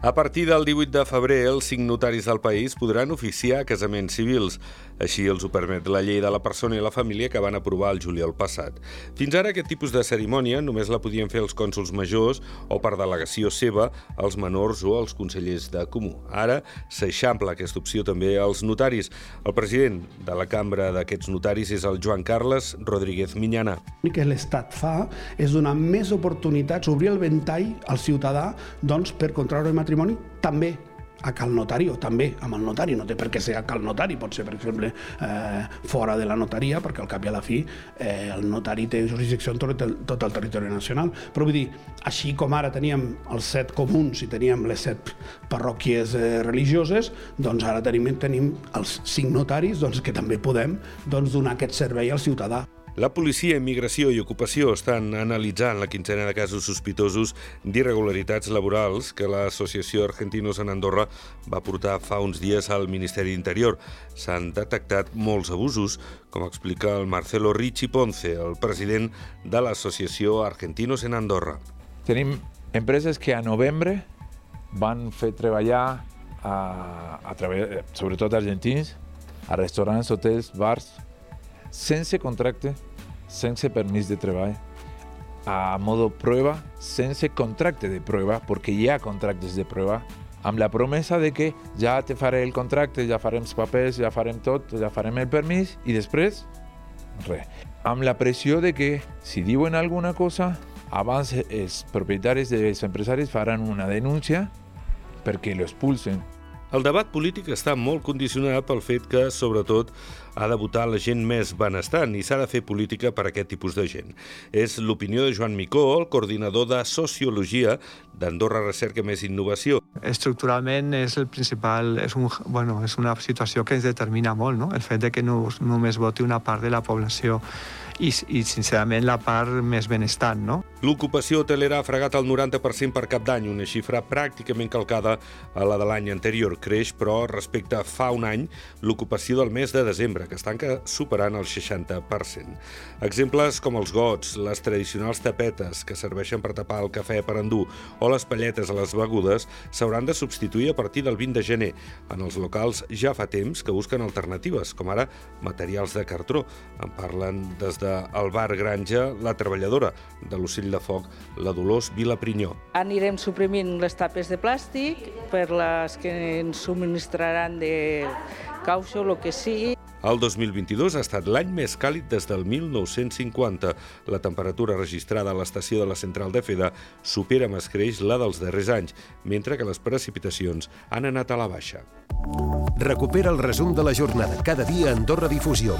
A partir del 18 de febrer, els cinc notaris del país podran oficiar casaments civils. Així els ho permet la llei de la persona i la família que van aprovar el juliol passat. Fins ara aquest tipus de cerimònia només la podien fer els cònsuls majors o per delegació seva els menors o els consellers de comú. Ara s'eixampla aquesta opció també als notaris. El president de la cambra d'aquests notaris és el Joan Carles Rodríguez Minyana. El que l'Estat fa és donar més oportunitats, obrir el ventall al ciutadà doncs, per contraure matrimoni també a cal notari o també amb el notari, no té per què ser a cal notari, pot ser, per exemple, eh, fora de la notaria, perquè al cap i a la fi eh, el notari té jurisdicció en tot el, tot el territori nacional. Però vull dir, així com ara teníem els set comuns i teníem les set parròquies eh, religioses, doncs ara tenim, tenim els cinc notaris doncs, que també podem doncs, donar aquest servei al ciutadà. La policia, immigració i ocupació estan analitzant la quinzena de casos sospitosos d'irregularitats laborals que l'Associació Argentinos en Andorra va portar fa uns dies al Ministeri d'Interior. S'han detectat molts abusos, com explica el Marcelo Ricci Ponce, el president de l'Associació Argentinos en Andorra. Tenim empreses que a novembre van fer treballar a, a través, sobretot argentins, a restaurants, hotels, bars, sense contracte, sense permís de treball, a modo prueba, sense contracte de prova, perquè hi ha contractes de prova, amb la promesa de que ja te faré el contracte, ja farem els papers, ja farem tot, ja farem el permís, i després, res. Amb la pressió de que, si diuen alguna cosa, abans els propietaris dels empresaris faran una denúncia perquè lo expulsen. El debat polític està molt condicionat pel fet que, sobretot, ha de votar la gent més benestant i s'ha de fer política per a aquest tipus de gent. És l'opinió de Joan Micó, el coordinador de Sociologia d'Andorra Recerca Més Innovació. Estructuralment és el principal, és, un, bueno, és una situació que ens determina molt, no? el fet de que no, només voti una part de la població i, i sincerament la part més benestant. No? L'ocupació hotelera ha fregat el 90% per cap d'any, una xifra pràcticament calcada a la de l'any anterior. Creix, però, respecte a fa un any, l'ocupació del mes de desembre, que es tanca superant el 60%. Exemples com els gots, les tradicionals tapetes que serveixen per tapar el cafè per endur o les palletes a les begudes s'hauran de substituir a partir del 20 de gener. En els locals ja fa temps que busquen alternatives, com ara materials de cartró. En parlen des de del bar Granja, la treballadora de l'Ocell de Foc, la Dolors Vilaprinyó. Anirem suprimint les tapes de plàstic per les que ens subministraran de caucho, el que sigui. El 2022 ha estat l'any més càlid des del 1950. La temperatura registrada a l'estació de la central de Feda supera amb escreix la dels darrers anys, mentre que les precipitacions han anat a la baixa. Recupera el resum de la jornada cada dia a Andorra Difusió.